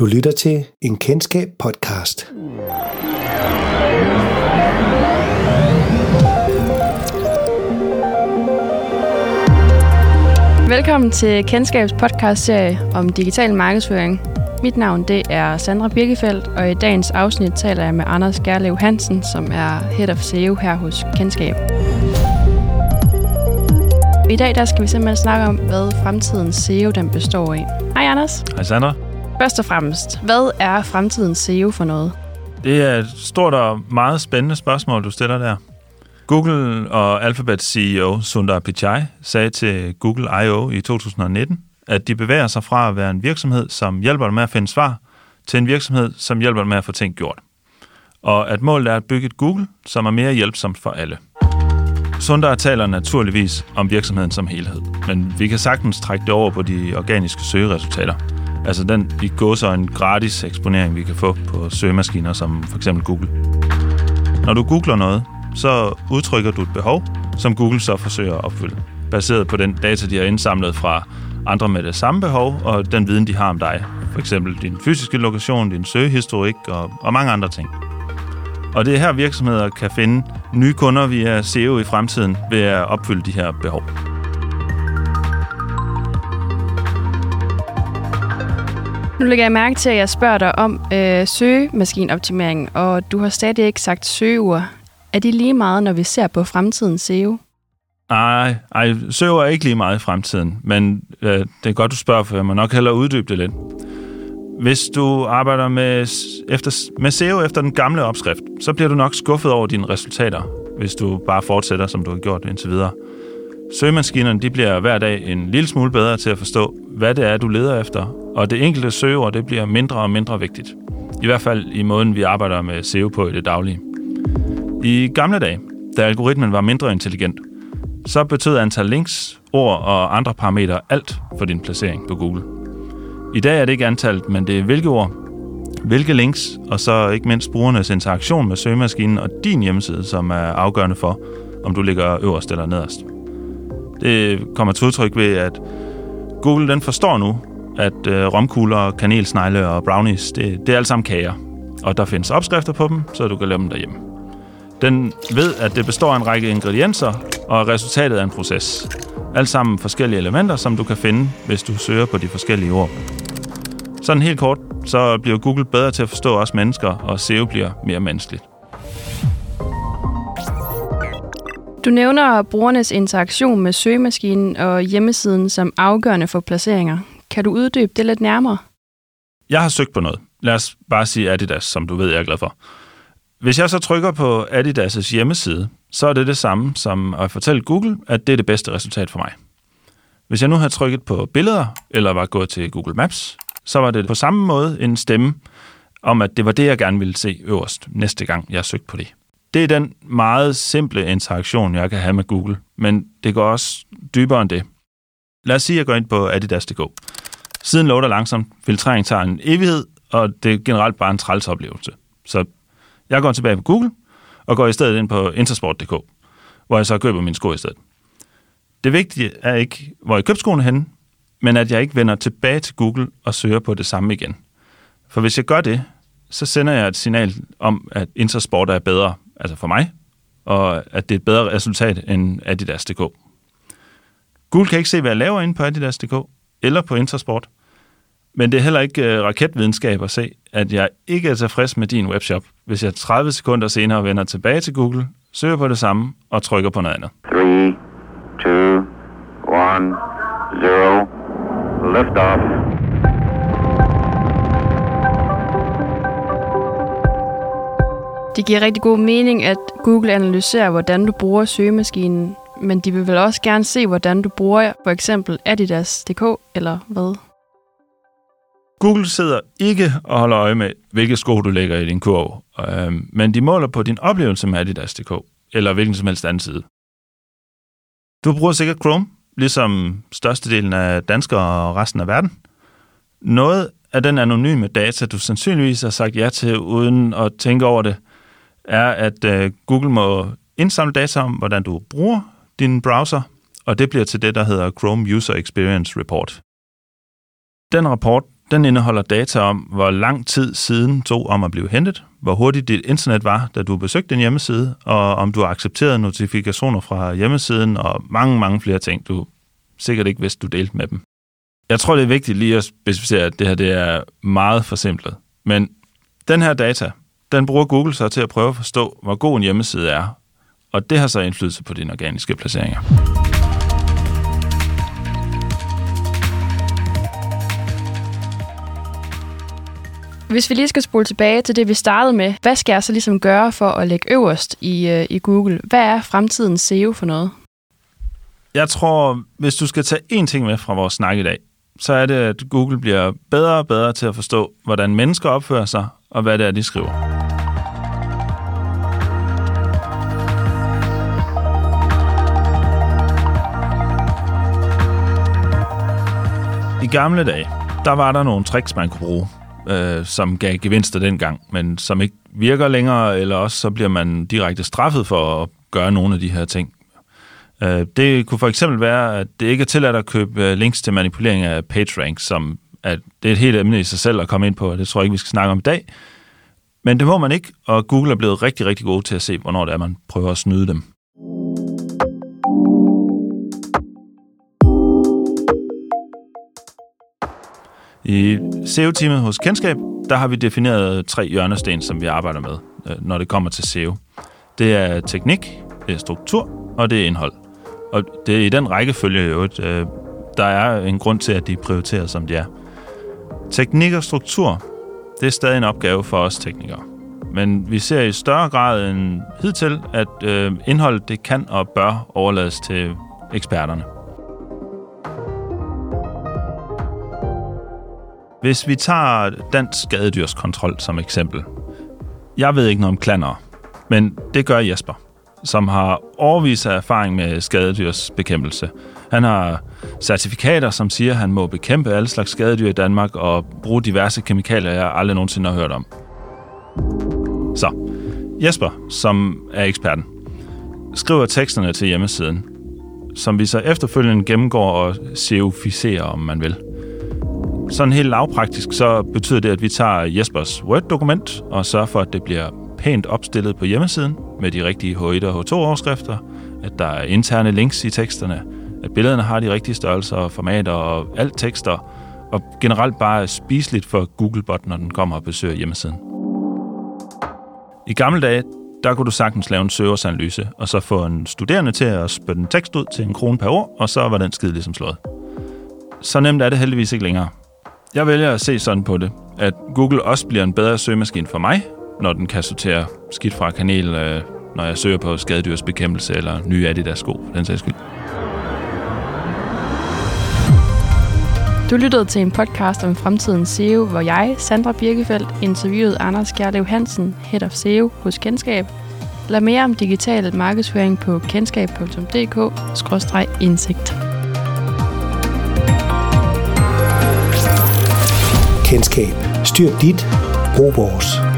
Du lytter til en kendskab podcast. Velkommen til Kendskabs podcast-serie om digital markedsføring. Mit navn det er Sandra Birkefeldt, og i dagens afsnit taler jeg med Anders Gerlev Hansen, som er Head of SEO her hos Kendskab. I dag der skal vi simpelthen snakke om, hvad fremtidens SEO den består af. Hej Anders. Hej Sandra. Først og fremmest, hvad er fremtidens SEO for noget? Det er et stort og meget spændende spørgsmål, du stiller der. Google og Alphabet CEO Sundar Pichai sagde til Google I.O. i 2019, at de bevæger sig fra at være en virksomhed, som hjælper dem med at finde svar, til en virksomhed, som hjælper dem med at få ting gjort. Og at målet er at bygge et Google, som er mere hjælpsomt for alle. Sundar taler naturligvis om virksomheden som helhed, men vi kan sagtens trække det over på de organiske søgeresultater. Altså den i går så en gratis eksponering, vi kan få på søgemaskiner som for eksempel Google. Når du googler noget, så udtrykker du et behov, som Google så forsøger at opfylde, baseret på den data, de har indsamlet fra andre med det samme behov, og den viden, de har om dig. For eksempel din fysiske lokation, din søgehistorik og, og mange andre ting. Og det er her, virksomheder kan finde nye kunder via SEO i fremtiden ved at opfylde de her behov. Nu lægger jeg mærke til, at jeg spørger dig om øh, søgemaskinoptimering, og du har stadig ikke sagt søgeord. Er de lige meget, når vi ser på fremtidens SEO? Nej, ej, søger er ikke lige meget i fremtiden, men øh, det er godt, du spørger, for jeg må nok hellere uddybe det lidt. Hvis du arbejder med, efter, med SEO efter den gamle opskrift, så bliver du nok skuffet over dine resultater, hvis du bare fortsætter, som du har gjort indtil videre. Søgemaskinerne de bliver hver dag en lille smule bedre til at forstå, hvad det er, du leder efter, og det enkelte søgeord det bliver mindre og mindre vigtigt. I hvert fald i måden, vi arbejder med SEO på i det daglige. I gamle dage, da algoritmen var mindre intelligent, så betød antal links, ord og andre parametre alt for din placering på Google. I dag er det ikke antallet, men det er hvilke ord, hvilke links, og så ikke mindst brugernes interaktion med søgemaskinen og din hjemmeside, som er afgørende for, om du ligger øverst eller nederst. Det kommer til udtryk ved, at Google den forstår nu, at øh, romkugler, kanelsnegle og brownies, det, det er alt sammen kager. Og der findes opskrifter på dem, så du kan lave dem derhjemme. Den ved, at det består af en række ingredienser, og resultatet er en proces. Alt sammen forskellige elementer, som du kan finde, hvis du søger på de forskellige ord. Sådan helt kort, så bliver Google bedre til at forstå os mennesker, og SEO bliver mere menneskeligt. Du nævner brugernes interaktion med søgemaskinen og hjemmesiden som afgørende for placeringer. Kan du uddybe det lidt nærmere? Jeg har søgt på noget. Lad os bare sige Adidas, som du ved, jeg er glad for. Hvis jeg så trykker på Adidas' hjemmeside, så er det det samme som at fortælle Google, at det er det bedste resultat for mig. Hvis jeg nu havde trykket på billeder, eller var gået til Google Maps, så var det på samme måde en stemme om, at det var det, jeg gerne ville se øverst næste gang, jeg søgte på det. Det er den meget simple interaktion, jeg kan have med Google, men det går også dybere end det. Lad os sige, at jeg går ind på adidas.dk. Siden loader langsomt, filtrering tager en evighed, og det er generelt bare en træls oplevelse. Så jeg går tilbage på Google, og går i stedet ind på intersport.dk, hvor jeg så køber mine sko i stedet. Det vigtige er ikke, hvor jeg købte skoene henne, men at jeg ikke vender tilbage til Google og søger på det samme igen. For hvis jeg gør det, så sender jeg et signal om, at Intersport er bedre, altså for mig, og at det er et bedre resultat end Adidas.dk. Google kan ikke se, hvad jeg laver inde på Adidas.dk eller på Intersport, men det er heller ikke øh, raketvidenskab at se, at jeg ikke er tilfreds med din webshop, hvis jeg 30 sekunder senere vender tilbage til Google, søger på det samme og trykker på noget andet. 3, 2, 1, 0, lift off. Det giver rigtig god mening, at Google analyserer, hvordan du bruger søgemaskinen, men de vil vel også gerne se, hvordan du bruger for eksempel Adidas.dk eller hvad? Google sidder ikke og holder øje med, hvilke sko du lægger i din kurv, øh, men de måler på din oplevelse med Adidas.dk, eller hvilken som helst anden side. Du bruger sikkert Chrome, ligesom størstedelen af danskere og resten af verden. Noget af den anonyme data, du sandsynligvis har sagt ja til, uden at tænke over det, er, at øh, Google må indsamle data om, hvordan du bruger din browser, og det bliver til det, der hedder Chrome User Experience Report. Den rapport den indeholder data om, hvor lang tid siden tog om at blive hentet, hvor hurtigt dit internet var, da du besøgte en hjemmeside, og om du har accepteret notifikationer fra hjemmesiden, og mange, mange flere ting, du sikkert ikke vidste, du delte med dem. Jeg tror, det er vigtigt lige at specificere, at det her det er meget forsimplet. Men den her data, den bruger Google så til at prøve at forstå, hvor god en hjemmeside er, og det har så indflydelse på dine organiske placeringer. Hvis vi lige skal spole tilbage til det, vi startede med, hvad skal jeg så ligesom gøre for at lægge øverst i, øh, i Google? Hvad er fremtidens SEO for noget? Jeg tror, hvis du skal tage én ting med fra vores snak i dag, så er det, at Google bliver bedre og bedre til at forstå, hvordan mennesker opfører sig, og hvad det er, de skriver. I gamle dage, der var der nogle tricks, man kunne bruge, øh, som gav gevinster dengang, men som ikke virker længere, eller også så bliver man direkte straffet for at gøre nogle af de her ting. Øh, det kunne for eksempel være, at det ikke er tilladt at købe øh, links til manipulering af PageRank, som at det er et helt emne i sig selv at komme ind på, og det tror jeg ikke, vi skal snakke om i dag. Men det må man ikke, og Google er blevet rigtig, rigtig gode til at se, hvornår det er, man prøver at snyde dem. I SEO-teamet hos Kendskab, der har vi defineret tre hjørnesten, som vi arbejder med, øh, når det kommer til SEO. Det er teknik, det er struktur, og det er indhold. Og det er i den rækkefølge, jo, øh, der er en grund til, at de prioriterer, som de er. Teknik og struktur, det er stadig en opgave for os teknikere. Men vi ser i større grad end hidtil, at øh, indholdet det kan og bør overlades til eksperterne. Hvis vi tager dansk skadedyrskontrol som eksempel. Jeg ved ikke noget om klander, men det gør Jesper, som har overvis af erfaring med skadedyrsbekæmpelse. Han har certifikater, som siger, at han må bekæmpe alle slags skadedyr i Danmark og bruge diverse kemikalier, jeg aldrig nogensinde har hørt om. Så, Jesper, som er eksperten, skriver teksterne til hjemmesiden, som vi så efterfølgende gennemgår og seoficerer, om man vil. Sådan helt lavpraktisk, så betyder det, at vi tager Jespers Word-dokument og sørger for, at det bliver pænt opstillet på hjemmesiden med de rigtige H1 og H2-overskrifter, at der er interne links i teksterne, at billederne har de rigtige størrelser og formater og alt tekster, og generelt bare spiseligt for Googlebot, når den kommer og besøger hjemmesiden. I gamle dage, der kunne du sagtens lave en serversanalyse, og så få en studerende til at spytte en tekst ud til en krone per år, og så var den skide ligesom slået. Så nemt er det heldigvis ikke længere. Jeg vælger at se sådan på det, at Google også bliver en bedre søgemaskine for mig, når den kan sortere skidt fra kanel, øh, når jeg søger på skadedyrsbekæmpelse eller nye Adidas sko, den sags skyld. Du lyttede til en podcast om fremtidens SEO, hvor jeg, Sandra Birkefeldt, interviewede Anders Gerlev Hansen, Head of SEO hos Kendskab. Lad mere om digital markedsføring på kendskab.dk-indsigt. Kendskab. Styr dit. Brug vores.